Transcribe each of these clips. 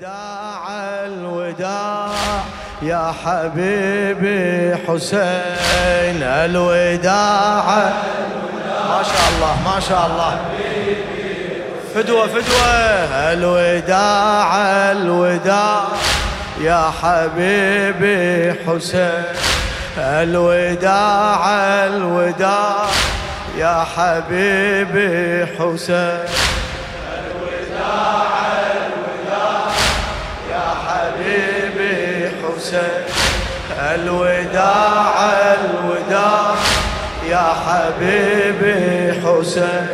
الوداع الوداع. يا حبيبي حسين الوداع. ما شاء الله ما شاء الله. فدوة فدوة. الوداع الوداع. يا حبيبي حسين الوداع الوداع. يا حبيبي حسين. حسين الوداع الوداع يا حبيبي حسين.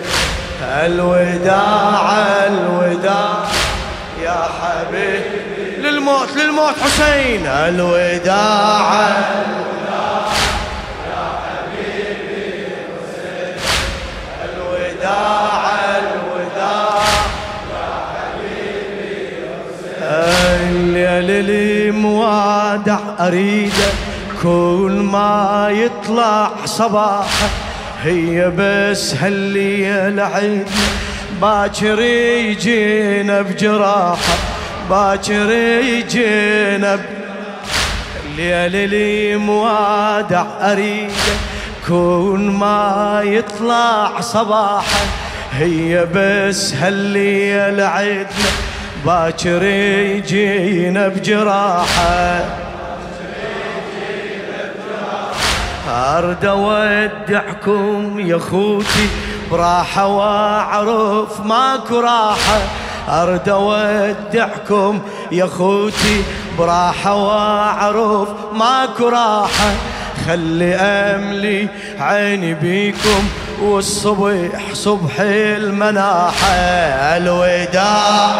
الوداع الوداع يا حبيبي. للموت للموت حسين. الوداع الوداع موادع اريده كل ما يطلع صباحه هي بس هالليل عيد باكر يجينا بجراحة باكر يجينا. الليل اللي موادع اريده كون ما يطلع صباحا هي بس هالليل عدنا باكر يجينا بجراحة أرد اودعكم يا خوتي براحة وأعرف ماكو راحة. أرد اودعكم يا خوتي براحة وأعرف ماكو راحة. خلي أملي عيني بيكم والصبح صبح المناحة. الوداع.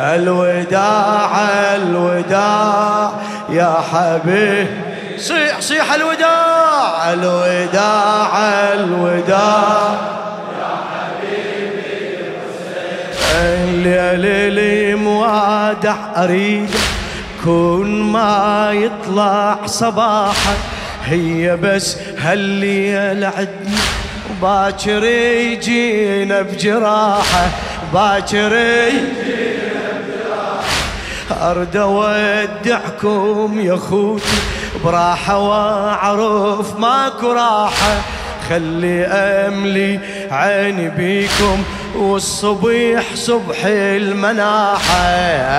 الوداع الوداع يا حبيب. صيح صيح الوداع. الوداع الوداع الليل اللي موادع أريد كون ما يطلع صباحا. هي بس هالليل عدنا باكر يجينا بجراحة. باكر ارد اودعكم يا خوتي براحة وأعرف ماكو راحة. خلي أملي عيني بيكم. والصبيح صبح المناحة.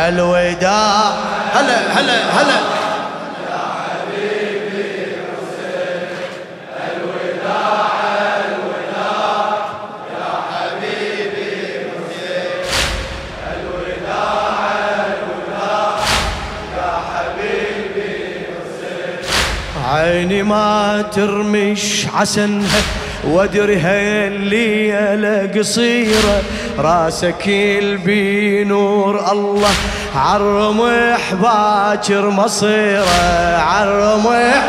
الوداع هلا هلا هلا. عيني ما ترمش عسنها وادرها الليلة قصيرة. راسك يلبي نور الله عالرمح باكر مصيرة. عالرمح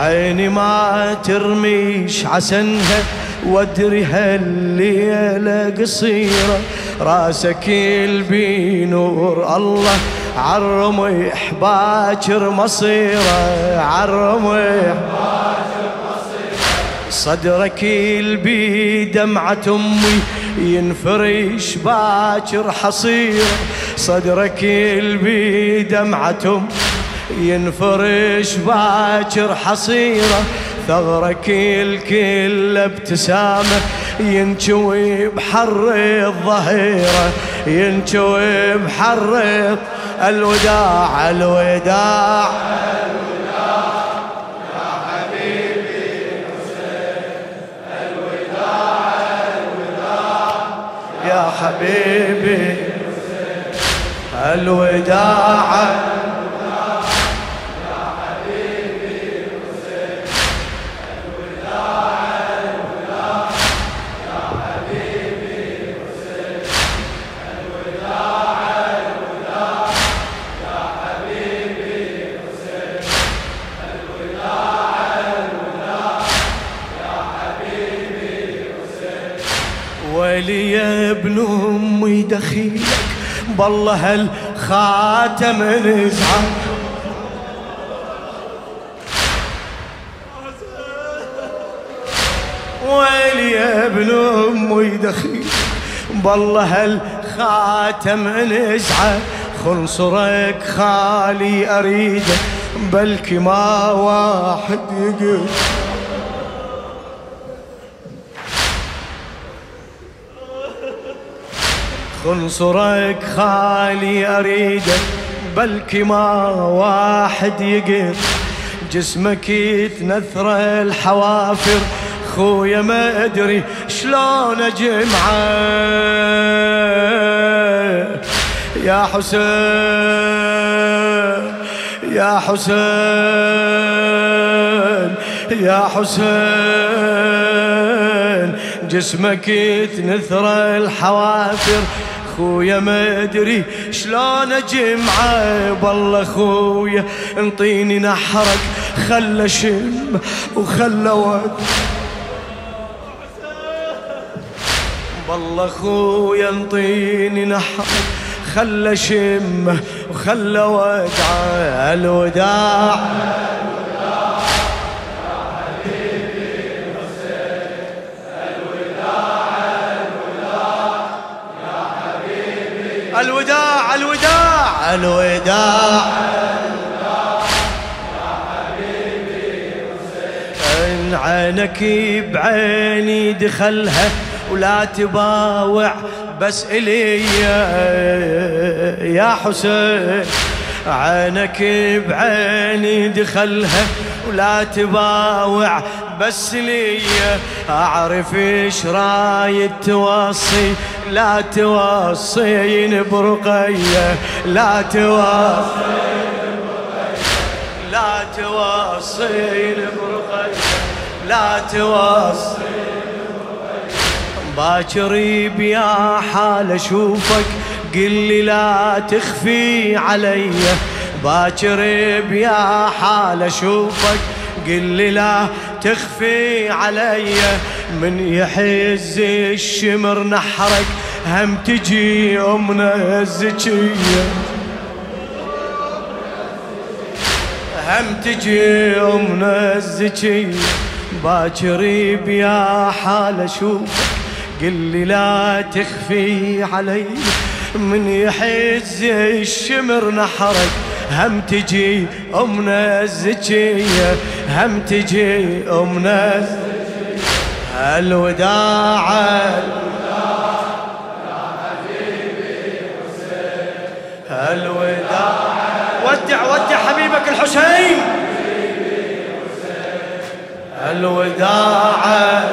عيني ما ترميش عسنها وادرها الليلة قصيرة. راسك يلبي نور الله عالرمح باكر مصيره عالرمح صدرك يلبي دمعة أمي ينفرش باكر حصير صدرك يلبي دمعة أمي ينفرش باكر حصيرة. ثغرك الكل ابتسامة ينشوي بحر الظهيرة. ينشوي بحر الوداع الوداع. يا حبيبي الوداع. دخيلك بالله هالخاتم نزعل ويلي يا ابن أمي دخيل بالله هالخاتم نزعه خنصرك خالي أريده بلكي ما واحد يقل خنصرك خالي اريده بلكي ما واحد يقل جسمك يتنثر الحوافر خويا ما أدري شلون أجمعه. يا حسين يا حسين يا حسين. جسمك يتنثر الحوافر خويا ما أدري شلون اجمعه بالله خويا انطيني نحرك خلى شم وخلى ود بالله خويا انطيني نحرك خلى شمه وخلى ودعه الوداع. الوداع الوداع. الوداع. عينك بعيني دخلها ولا تباوع بس إلي يا حسين. عينك بعيني دخلها ولا تباوع بس لي أعرف إيش رايد توصي. لا توصين برقية لا توصين لا توصين برقية لا توصين باكر بيا حال أشوفك قل لي لا تخفي علي. باكر بيا حال أشوفك. قل لي لا تخفي علي. من يحز الشمر نحرك. هم تجي أمنا الزكية هم تجي أمنا الزكية باكر بيا حال أشوفك. قل لي لا تخفي علي. من يحز الشمر نحرك. هم تجي أمنا الزكية هم تجي أمنا الوداع الوداع ودع ودع حبيبك الحسين. الوداع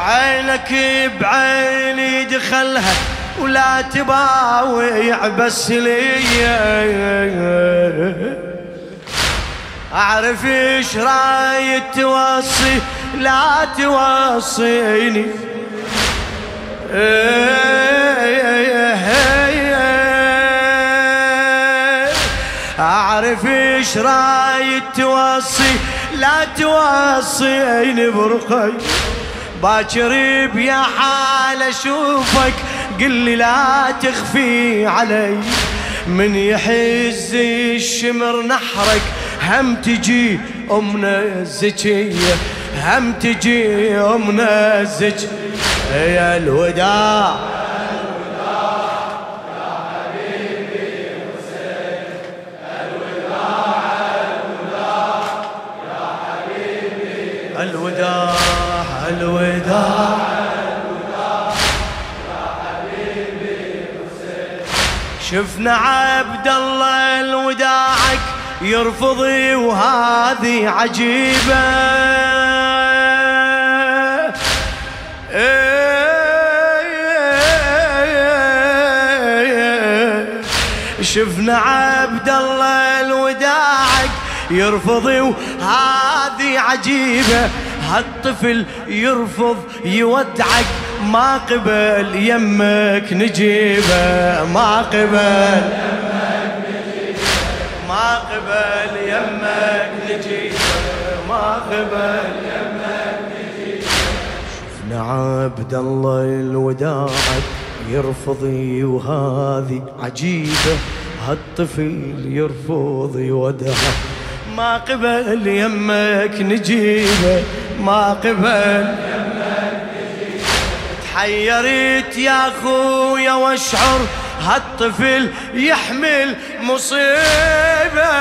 عينك بعيني دخلها. ولا تباوع بس لي. أعرف إيش رايد توصي؟ لا توصيني. أعرف إيش رايد توصي؟ لا توصيني برقي باكر بيا حال أشوفك. قل لي لا تخفي علي. من يحز الشمر نحرك هم تجي امنا الزكية هم تجي امنا الزكية يا الوداع الوداع الوداع. شفنا عبد الله الوداعك يرفضي وهذه عجيبة. شفنا عبد الله الوداعك يرفضي وهذه عجيبة. هالطفل يرفض يودعك. ما قبل يمك نجيبه ما قبل ما قبل يمك نجيبه ما قبل يمك نجيبه شفنا عبد الله الوداعك يرفضي وهذه عجيبة هالطفل يرفض يودعه ما قبل يمك نجيبه ما قبل تحيرت يا أخويا واشعر هالطفل يحمل مصيبة.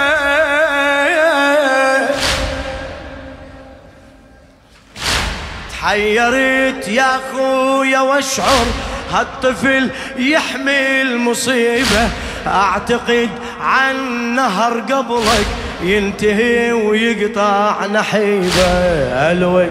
تحيرت يا أخويا واشعر هالطفل يحمل مصيبة. أعتقد عن نهر قبلك ينتهي ويقطع نحيبه. ألوي.